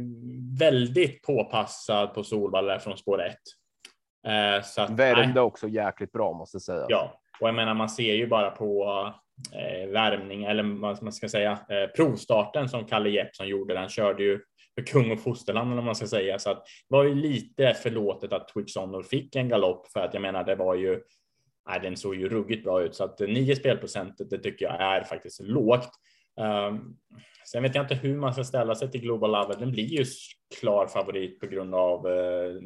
väldigt påpassad på Solvalla från spår 1. Eh, så att, Värmde också jäkligt bra måste säga. Ja, och jag menar, man ser ju bara på eh, värmning eller vad man ska säga eh, provstarten som Kalle Jeppsson gjorde. Den körde ju för kung och fosterland eller man ska säga, så att det var ju lite förlåtet att Twix Honor fick en galopp för att jag menar, det var ju nej, den såg ju ruggigt bra ut så att 9 spelprocent, det tycker jag är faktiskt lågt. Um, sen vet jag inte hur man ska ställa sig till Global Love. Den blir ju klar favorit på grund av uh,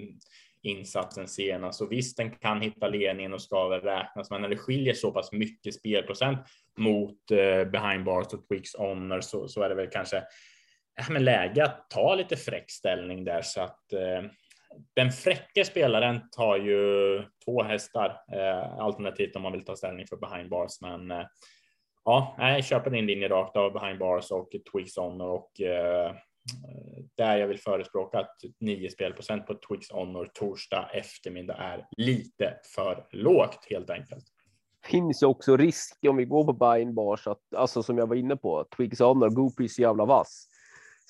insatsen senast och visst, den kan hitta ledningen och ska väl räknas, men när det skiljer så pass mycket spelprocent mot uh, behind bars och Twix honor så, så är det väl kanske ja, men läge att ta lite fräck ställning där så att uh, den fräcka spelaren tar ju två hästar eh, alternativt om man vill ta ställning för behind bars. Men eh, ja, jag köper din linje rakt av behind bars och Twigs on och eh, där jag vill förespråka att 9 spelprocent på Twigs Honor torsdag eftermiddag är lite för lågt helt enkelt. Finns ju också risk om vi går på behind bars att alltså som jag var inne på Twigs Honor, Goopy är så jävla vass.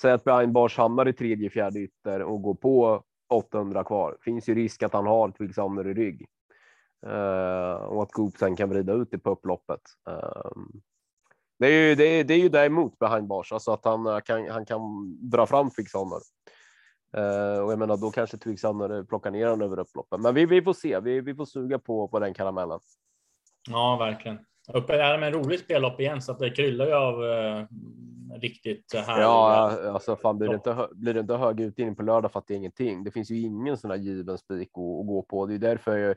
Säg att behind bars hamnar i tredje, fjärde ytter och går på 800 kvar. Finns ju risk att han har Twigsamner i rygg uh, och att Goop sen kan vrida ut det på upploppet. Uh, ehm, det är ju det, är, det är ju däremot behind bars, alltså att han eh, kan, han kan dra fram Twigsamner. Uh, eh, och jag menar, då kanske Twigsamner plockar ner honom över upploppet. Men vi, vi får se. Vi, vi får suga på på den karamellen. Ja, verkligen. Uppe är med en rolig spellopp igen så att det kryllar ju av eh, riktigt här. Ja, alltså fan blir det inte, blir det inte hög utdelning på lördag för att det är ingenting. Det finns ju ingen sån här given spik att, att gå på. Det är därför jag,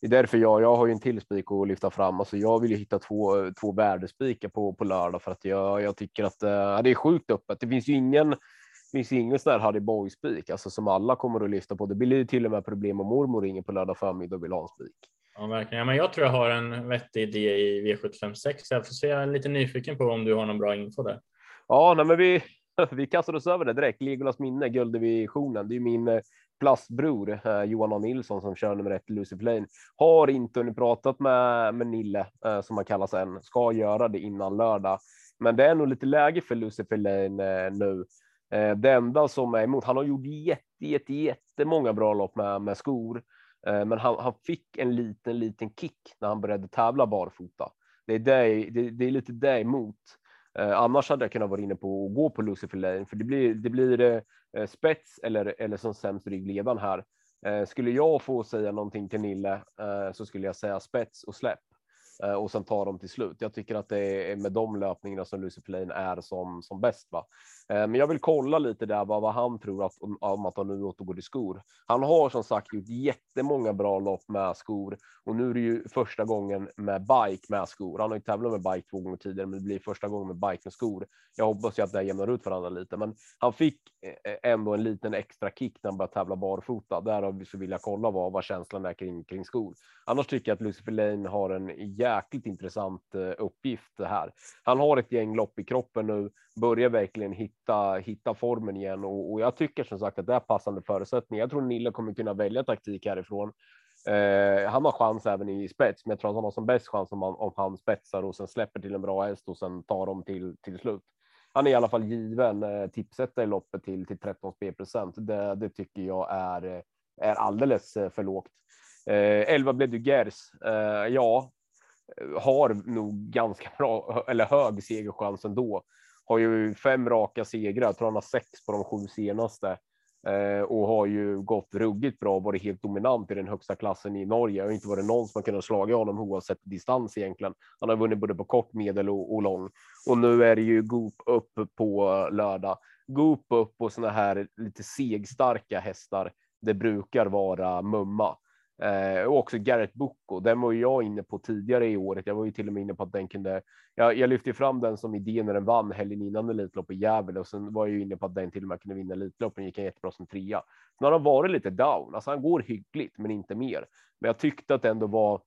det är därför jag, jag har ju en till spik att lyfta fram. Alltså jag vill ju hitta två, två värdespikar på, på lördag för att jag, jag tycker att äh, det är sjukt öppet. Det finns ju ingen, det finns ingen sån här Harry Boy spik alltså som alla kommer att lyfta på. Det blir till och med problem om mormor ringer på lördag förmiddag och vill ha en spik. Ja, verkligen. Ja, men jag tror jag har en vettig idé i V756. Jag får se, jag är lite nyfiken på om du har någon bra info där. Ja, nej, men vi, vi kastade oss över det direkt. Legolas minne, gulddivisionen. Det är min eh, plastbror eh, Johan A. Nilsson som kör nummer ett Lucy Lane. Har inte hunnit pratat med, med Nille eh, som han kallas än. Ska göra det innan lördag, men det är nog lite läge för Lucy Lane eh, nu. Eh, det enda som är emot, han har gjort jätte, jätte, jättemånga bra lopp med, med skor, eh, Eh, men han, han fick en liten, liten kick när han började tävla barfota. Det är, det, det, det är lite det emot. Eh, annars hade jag kunnat vara inne på att gå på Lucifer Lane, för det blir, det blir eh, spets eller, eller som sämst ryggledan här. Eh, skulle jag få säga någonting till Nille eh, så skulle jag säga spets och släpp. Eh, och sen tar de till slut. Jag tycker att det är med de löpningarna som Lucy Lane är som, som bäst. Va? Eh, men jag vill kolla lite där vad, vad han tror att, om, om att han nu återgår i skor. Han har som sagt gjort jättemånga bra lopp med skor och nu är det ju första gången med bike med skor. Han har ju tävlat med bike två gånger tidigare, men det blir första gången med bike med skor. Jag hoppas ju att det jämnar ut varandra lite, men han fick eh, ändå en liten extra kick när han började tävla barfota. Därav så vill jag kolla vad, vad känslan är kring, kring skor. Annars tycker jag att Lucifer Lane har en jäkligt intressant eh, uppgift det här. Han har ett gäng lopp i kroppen nu, börjar verkligen hitta, hitta formen igen och, och jag tycker som sagt att det är passande förutsättningar. Jag tror Nille kommer kunna välja taktik härifrån. Eh, han har chans även i spets, men jag tror att han har som bäst chans om han, om han spetsar och sen släpper till en bra häst och sen tar dem till, till slut. Han är i alla fall given eh, tipsetta i loppet till, till 13 spelprocent. Det, det tycker jag är, eh, är alldeles eh, för lågt. Eh, 11 blev du Gers. Eh, ja, har nog ganska bra eller hög segerchans ändå. Har ju fem raka segrar, jag tror han har sex på de sju senaste eh, och har ju gått ruggigt bra, varit helt dominant i den högsta klassen i Norge. Det har inte varit någon som har kunnat slaga honom oavsett distans egentligen. Han har vunnit både på kort, medel och, och lång och nu är det ju Goop upp på lördag. Goop upp på såna här lite segstarka hästar. Det brukar vara mumma. Eh, och också Garrett Bucco, Den var jag inne på tidigare i året. Jag var ju till och med inne på att den kunde. Jag, jag lyfte fram den som idé när den vann helgen innan Elitlopp i Gävle och sen var jag ju inne på att den till och med kunde vinna Elitloppen. Gick han jättebra som trea. Sen har han varit lite down. Alltså han går hyggligt, men inte mer. Men jag tyckte att det ändå var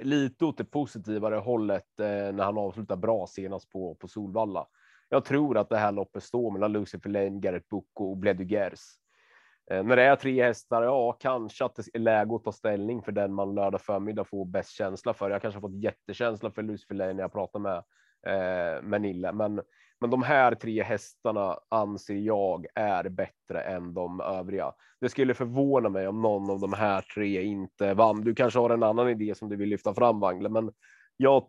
lite åt det positivare hållet eh, när han avslutar bra senast på på Solvalla. Jag tror att det här loppet står mellan Lucifer Lane, Garrett Bucco och Bledugers. Eh, när det är tre hästar, ja, kanske att det är läge att ta ställning för den man lördag förmiddag får bäst känsla för. Jag kanske har fått jättekänsla för Lucifer när jag pratar med eh, med Nille, men men de här tre hästarna anser jag är bättre än de övriga. Det skulle förvåna mig om någon av de här tre inte vann. Du kanske har en annan idé som du vill lyfta fram, Wangle, men jag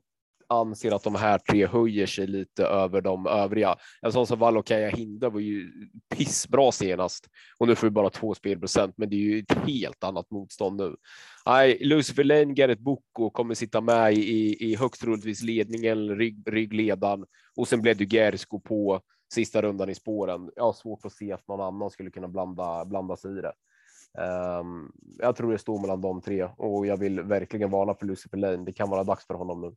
anser att de här tre höjer sig lite över de övriga. En sån som Valokaja Hinda var ju pissbra senast och nu får vi bara två spelprocent, men det är ju ett helt annat motstånd nu. Nej, Lucifer Lane, Gareth Boko kommer sitta med i, i högst troligtvis ledningen, rygg, ryggledaren och sen blev det Gersko på sista rundan i spåren. Jag har svårt att se att någon annan skulle kunna blanda, blanda sig i det. Um, jag tror det står mellan de tre och jag vill verkligen varna för Lucifer Lane. Det kan vara dags för honom nu.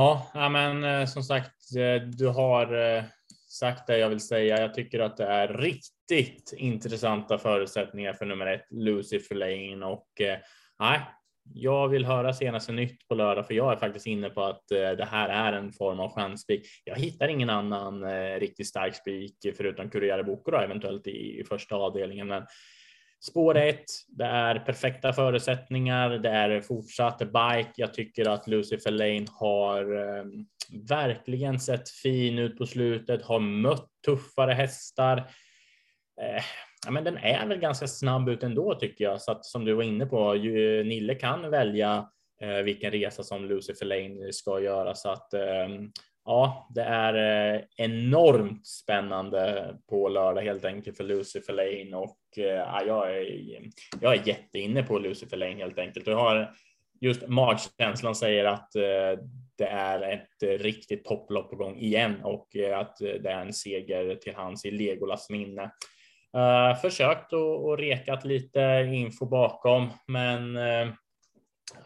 Ja, men eh, som sagt, eh, du har eh, sagt det jag vill säga. Jag tycker att det är riktigt intressanta förutsättningar för nummer ett, Lucifer Lane och nej, jag vill höra senaste nytt på lördag, för jag är faktiskt inne på att det här är en form av chansspik. Jag hittar ingen annan riktigt stark spik förutom Kurriere Boko då, eventuellt i, i första avdelningen, men Spår 1, det är perfekta förutsättningar. Det är fortsatt bike. Jag tycker att Lucifer Lane har eh, verkligen sett fin ut på slutet, har mött tuffare hästar. Eh, ja, men den är väl ganska snabb ut ändå tycker jag, så att som du var inne på, ju, Nille kan välja eh, vilken resa som Lucifer Lane ska göra så att eh, ja, det är eh, enormt spännande på lördag helt enkelt för Lucifer Lane och eh, ja, jag är, jag är jätteinne på Lucifer Lane helt enkelt. Jag har just magkänslan säger att eh, det är ett riktigt topplopp på gång igen och att det är en seger till hans i Legolas minne. Uh, försökt och, och rekat lite info bakom, men uh,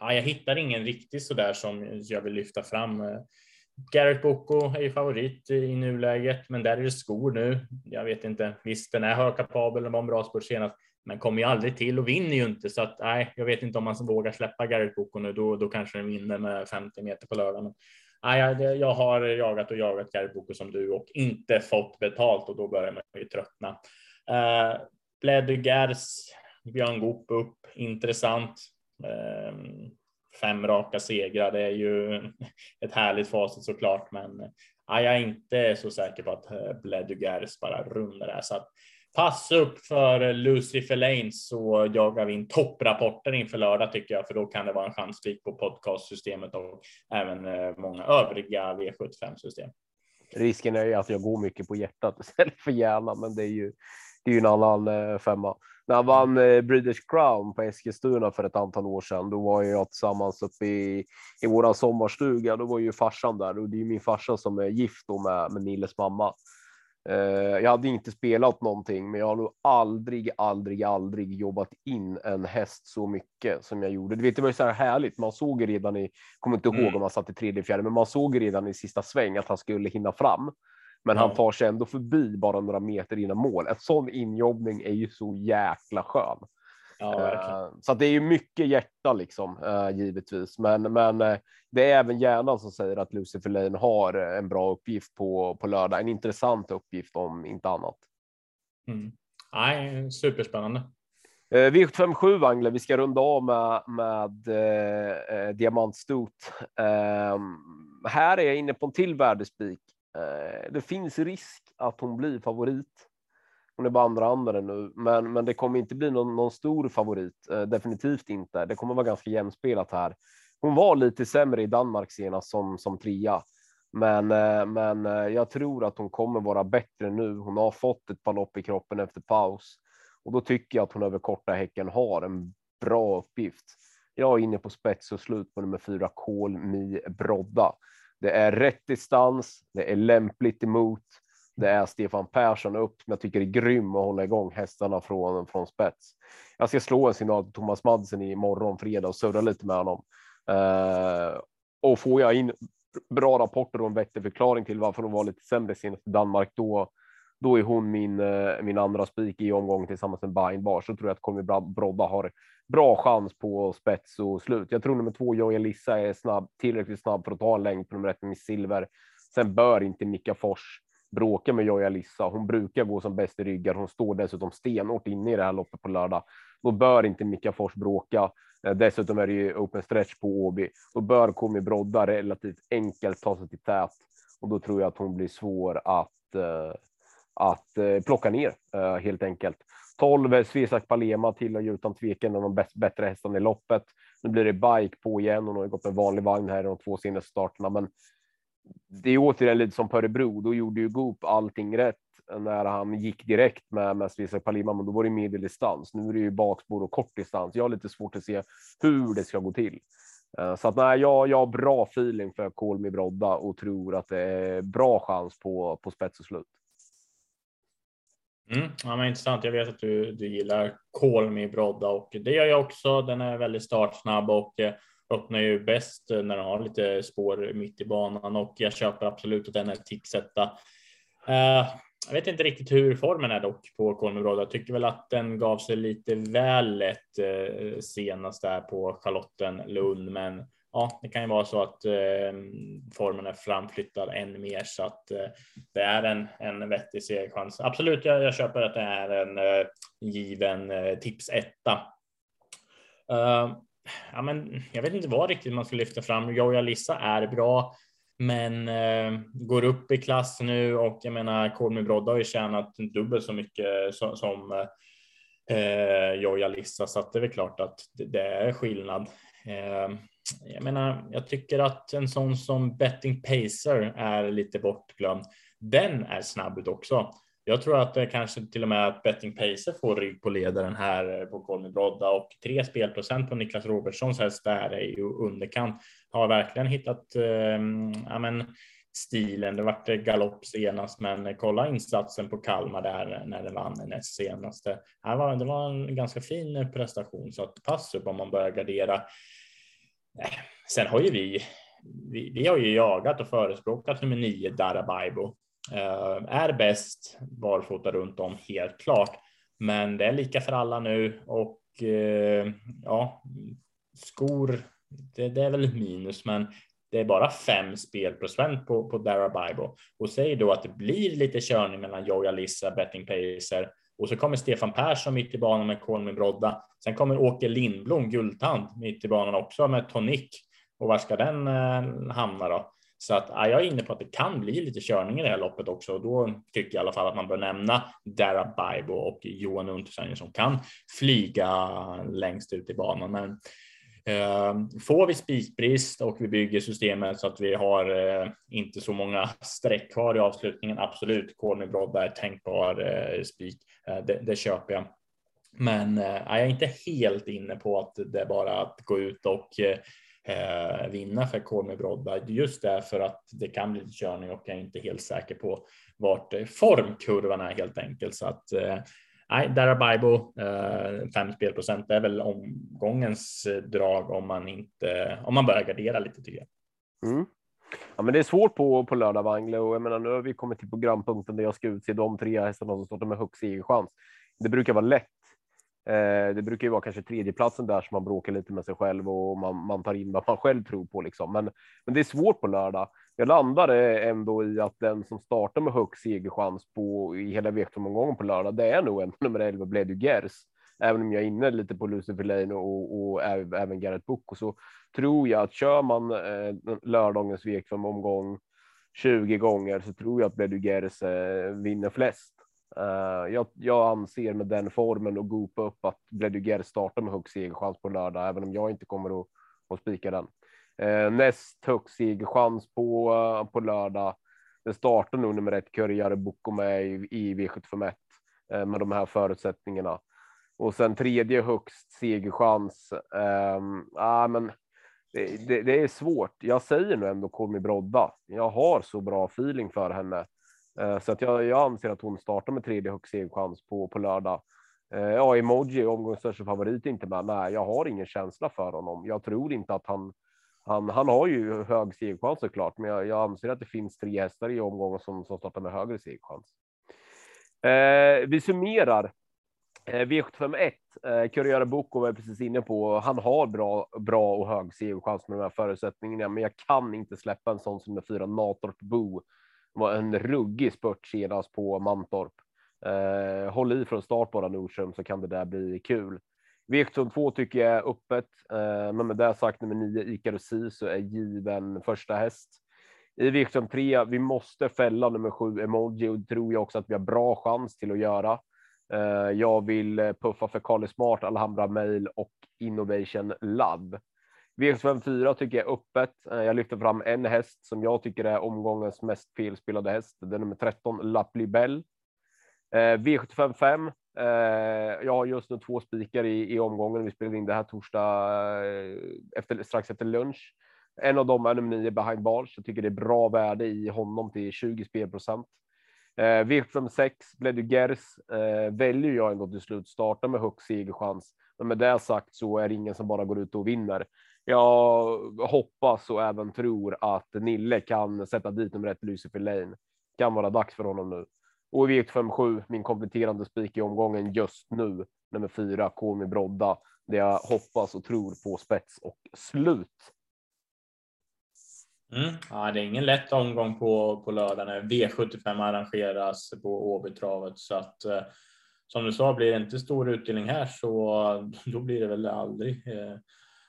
ja, jag hittar ingen riktig så där som jag vill lyfta fram. Garrett Boko är ju favorit i nuläget, men där är det skor nu. Jag vet inte. Visst, den är högkapabel den var en bra spurt senast, men kommer ju aldrig till och vinner ju inte. Så att nej, jag vet inte om man vågar släppa Garrett Boko nu. Då, då kanske den vinner med 50 meter på lördagen. Nej, jag, jag har jagat och jagat Garrett Boko som du och inte fått betalt och då börjar man ju tröttna. Eh, uh, Bledugers, Björn Goop upp, intressant. Um, fem raka segrar. Det är ju ett härligt facit såklart, men ja, jag är inte så säker på att eh, Bledugers bara rundar det här. Så att pass upp för Lucy Lane så jagar vi in topprapporter inför lördag tycker jag, för då kan det vara en chanspik på podcastsystemet och även eh, många övriga V75 system. Risken är ju att jag går mycket på hjärtat istället för hjärnan, men det är ju, det är ju en annan eh, femma när han vann eh, British Crown på Eskilstuna för ett antal år sedan. Då var jag tillsammans uppe i, i våran sommarstuga. Då var ju farsan där och det är min farsa som är gift med, med Nilles mamma. Eh, jag hade inte spelat någonting, men jag har nog aldrig, aldrig, aldrig jobbat in en häst så mycket som jag gjorde. Du vet, det var ju så här härligt. Man såg redan i, kommer inte ihåg mm. om han satt i tredje, fjärde, men man såg redan i sista sväng att han skulle hinna fram. Men han tar sig ändå förbi bara några meter innan mål. En sån injobbning är ju så jäkla skön. Ja, uh, så det är ju mycket hjärta liksom uh, givetvis, men, men uh, det är även hjärnan som säger att Lucifer Lane har en bra uppgift på på lördag. En intressant uppgift om inte annat. Mm. Nej, superspännande. V757 Angle, vi ska runda av med, med eh, diamantstot. Eh, här är jag inne på en till värdespik Eh, Eh, det finns risk att hon blir favorit. Hon är bara andra andra nu, men, men det kommer inte bli någon, någon stor favorit. Eh, definitivt inte. Det kommer vara ganska jämspelat här. Hon var lite sämre i Danmark senast som, som trea, men, eh, men eh, jag tror att hon kommer vara bättre nu. Hon har fått ett par lopp i kroppen efter paus och då tycker jag att hon över korta häcken har en bra uppgift. Jag är inne på spets och slut på nummer fyra Kolmi Brodda. Det är rätt distans. Det är lämpligt emot. Det är Stefan Persson upp som jag tycker är grym att hålla igång hästarna från från spets. Jag ska slå en signal till Thomas Madsen i morgon fredag och surra lite med honom. Uh, och får jag in bra rapporter och en vettig förklaring till varför de var lite sämre senast i Danmark, då då är hon min, eh, min andra spik i omgången tillsammans med Bainbar. Så tror jag att Conny Brodda har bra chans på spets och slut. Jag tror nummer två, Joja Lissa, är snabb, tillräckligt snabb för att ta en längd på nummer ett Miss Silver. Sen bör inte Mika Fors bråka med Joja Lissa. Hon brukar gå som bäst i ryggar. Hon står dessutom stenhårt inne i det här loppet på lördag. Då bör inte Mika Fors bråka. Eh, dessutom är det ju open stretch på Åby. Då bör Komi Brodda relativt enkelt ta sig till tät och då tror jag att hon blir svår att, eh, att eh, plocka ner eh, helt enkelt. 12 Svesak Palema tillhör ju utan tvekan en av de bättre hästarna i loppet. Nu blir det bike på igen och nu har gått med vanlig vagn här i de två senaste starterna, men det är återigen lite som på Örebro. Då gjorde ju Goop allting rätt när han gick direkt med, med Svesak Palema, men då var det medeldistans. Nu är det ju bakspår och kort distans. Jag har lite svårt att se hur det ska gå till. Eh, så att nej, jag, jag har bra feeling för Kolmi Brodda och tror att det är bra chans på, på spets och slut. Mm, ja, men intressant. Jag vet att du, du gillar Kolmi Brodda och det gör jag också. Den är väldigt startsnabb och eh, öppnar ju bäst eh, när den har lite spår mitt i banan och jag köper absolut att den är ticksetta. Uh, eh, jag vet inte riktigt hur formen är dock på Kolmebroda. Jag tycker väl att den gav sig lite väl lätt uh, senast där på Charlottenlund, men ja, det kan ju vara så att eh, formen är framflyttad än mer så att eh, det är en, en vettig segerchans. Absolut, jag, jag köper att det är en eh, given eh, tips etta. Uh, ehm, ja, men jag vet inte vad riktigt man ska lyfta fram. Joja Lissa är bra men ehm, går upp i klass nu och jag menar Kolmi Brodda har ju tjänat dubbelt så mycket som, som eh, Joja Lissa så att det är väl klart att det, det är skillnad. Ehm, jag menar, jag tycker att en sån som Betting Pacer är lite bortglömd. Den är snabb ut också. Jag tror att det kanske till och med att Betting Pacer får rygg på ledaren här eh, på Colin Brodda och tre spelprocent på Niklas Robertssons häst där är ju underkant. Har verkligen hittat eh, ja, men, stilen. Det vart eh, galopp senast, men kolla insatsen på Kalmar där eh, när det vann näst senaste. Det var, det var en ganska fin prestation så att pass upp om man börjar gardera. Sen har ju vi, vi, vi har ju jagat och förespråkat nummer nio Darabaibo Eh, är bäst barfota runt om helt klart. Men det är lika för alla nu och eh, ja, skor. Det, det är väl minus, men det är bara fem spelprocent på, på Darabaibo. och säger då att det blir lite körning mellan Joy Alissa, Betting Pacer och så kommer Stefan Persson mitt i banan med Kolmin Brodda. Sen kommer Åke Lindblom, guldtand, mitt i banan också med Tonic. Och var ska den eh, hamna då? Så att ja, jag är inne på att det kan bli lite körning i det här loppet också och då tycker jag i alla fall att man bör nämna Dara Baibo och Johan Untersteiner som kan flyga längst ut i banan. Men eh, får vi spikbrist och vi bygger systemet så att vi har eh, inte så många streck kvar i avslutningen. Absolut, Corny Brodda är tänkbar eh, spik. Eh, det, det, köper jag. Men eh, jag är inte helt inne på att det är bara att gå ut och eh, vinna för Kolmi Brodda just därför att det kan bli körning och jag är inte helt säker på vart formkurvan är helt enkelt så att eh, Nej, Darabibo, fem spelprocent är väl omgångens drag om man inte om man börjar gardera lite tycker jag. Mm. Ja, men det är svårt på på lördag Wangle och jag menar nu har vi kommit till programpunkten där jag ska utse de tre hästarna som startar med högst segerchans. Det brukar vara lätt Eh, det brukar ju vara kanske tredjeplatsen där som man bråkar lite med sig själv och man, man tar in vad man själv tror på liksom. Men, men det är svårt på lördag. Jag landade ändå i att den som startar med högst segerchans på i hela V75-omgången på lördag, det är nog en nummer 11 Bledu Gers. Även om jag är inne lite på Lucifer Lane och, och, och även Garrett Book och så tror jag att kör man eh, lördagens V5-omgång 20 gånger så tror jag att Bledu eh, vinner flest. Uh, jag, jag, anser med den formen och gopa upp att Bleduger startar med högst segerchans på lördag, även om jag inte kommer att, att spika den. Uh, näst högst segerchans på, uh, på lördag. Det startar nog nummer ett Körjare Boko med i, i V751 med de här förutsättningarna. Och sen tredje högst segerchans. Um, ah, men det, det, det, är svårt. Jag säger nu ändå Komi Brodda. Jag har så bra feeling för henne. Eh, så att jag, jag anser att hon startar med tredje högst segerchans på, på lördag. Eh, ja, emoji omgångens största favorit inte med. Nej, jag har ingen känsla för honom. Jag tror inte att han han, han har ju hög segerchans såklart, men jag, jag anser att det finns tre hästar i omgången som, som startar med högre segerchans. Eh, vi summerar. Eh, V751. Eh, Kuriera Boko var jag precis inne på. Han har bra, bra och hög segerchans med de här förutsättningarna, men jag kan inte släppa en sån som den fyra Natorp Bo det var en ruggig spurt senast på Mantorp. Eh, håll i från start bara Nordström så kan det där bli kul. V752 tycker jag är öppet, eh, men med det sagt nummer 9 Icarus så är given första häst. I V753 vi måste fälla nummer 7 Emoji och det tror jag också att vi har bra chans till att göra. Eh, jag vill eh, puffa för Kali Smart, Alhambra Mail och Innovation Love. V754 tycker jag är öppet. Eh, jag lyfter fram en häst som jag tycker är omgångens mest felspelade häst. Det är nummer 13 Lapli Bell. V755. Jag har just nu två spikar i, i omgången. Vi spelade in det här torsdag efter, strax efter lunch. En av dem är nummer 9 behind bars. Jag tycker det är bra värde i honom till 20 spelprocent. Eh, V56 blev det Gers. Eh, väljer jag ändå till slut starta med högst segerchans. Men med det sagt så är det ingen som bara går ut och vinner. Jag hoppas och även tror att Nille kan sätta dit nummer ett Lucifer Lane. Kan vara dags för honom nu. Och i V57, min kompletterande spik i omgången just nu, nummer fyra, Komi Brodda, där jag hoppas och tror på spets och slut. Mm. Ja, det är ingen lätt omgång på, på lördag när V75 arrangeras på Åbytravet så att eh, som du sa, blir det inte stor utdelning här så då blir det väl aldrig. Eh,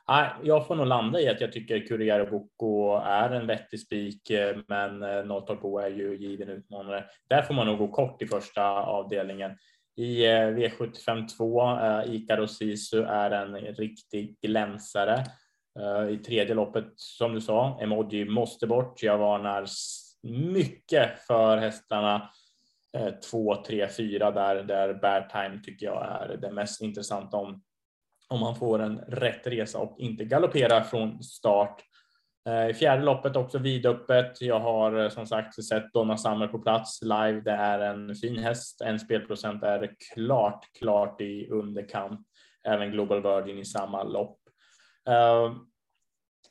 nej, jag får nog landa i att jag tycker Kurier Boko är en vettig spik, eh, men eh, Bo är ju given utmanare. Där får man nog gå kort i första avdelningen. I eh, V75 2, eh, Ikaros Sisu är en riktig glänsare. Eh, I tredje loppet, som du sa, emoji måste bort. Jag varnar mycket för hästarna 2, 3, 4 där, där Bear Time tycker jag är det mest intressanta om, om man får en rätt resa och inte galopperar från start. Eh, I fjärde loppet också vidöppet. Jag har eh, som sagt sett Donna Summer på plats live. Det är en fin häst. En spelprocent är klart, klart i underkant. Även Global Virgin i samma lopp. Uh,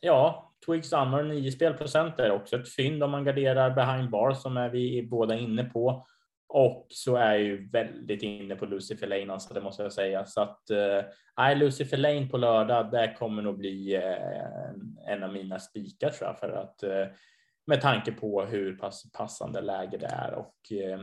ja, Twig Summer 9 spelprocent är också ett fynd om man garderar behind bar som är vi båda inne på. Och så är jag ju väldigt inne på Lucifer Lane, alltså det måste jag säga. Så att eh, Lucifer Lane på lördag, det kommer nog bli eh, en av mina spikar tror jag, för att eh, med tanke på hur pass passande läge det är och eh,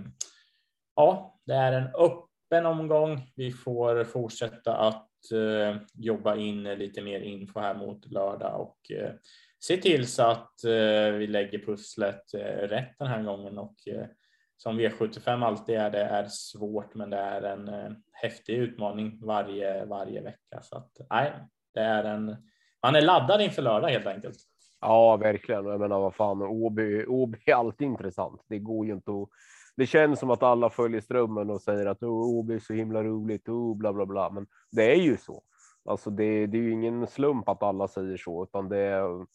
ja, det är en öppen omgång. Vi får fortsätta att Eh, jobba in lite mer info här mot lördag och eh, se till så att eh, vi lägger pusslet eh, rätt den här gången och eh, som V75 alltid är det är svårt, men det är en eh, häftig utmaning varje, varje vecka. Så att nej, det är en. Man är laddad inför lördag helt enkelt. Ja, verkligen. Jag menar, vad fan, Åby, Åby är alltid intressant. Det går ju inte att. Det känns som att alla följer strömmen och säger att det är så himla roligt och bla bla bla, men det är ju så. Alltså, det, det är ju ingen slump att alla säger så, utan det är.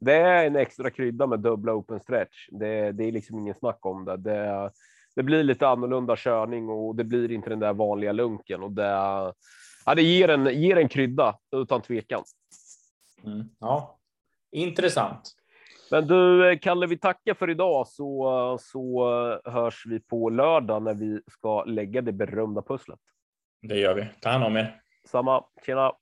Det är en extra krydda med dubbla open stretch. Det, det är liksom ingen snack om det. det. det. blir lite annorlunda körning och det blir inte den där vanliga lunken och det. Ja, det ger en ger en krydda utan tvekan. Mm, ja, intressant. Men du, Kalle, vi tackar för idag så, så hörs vi på lördag när vi ska lägga det berömda pusslet. Det gör vi. Ta hand om er. Samma. Tjena.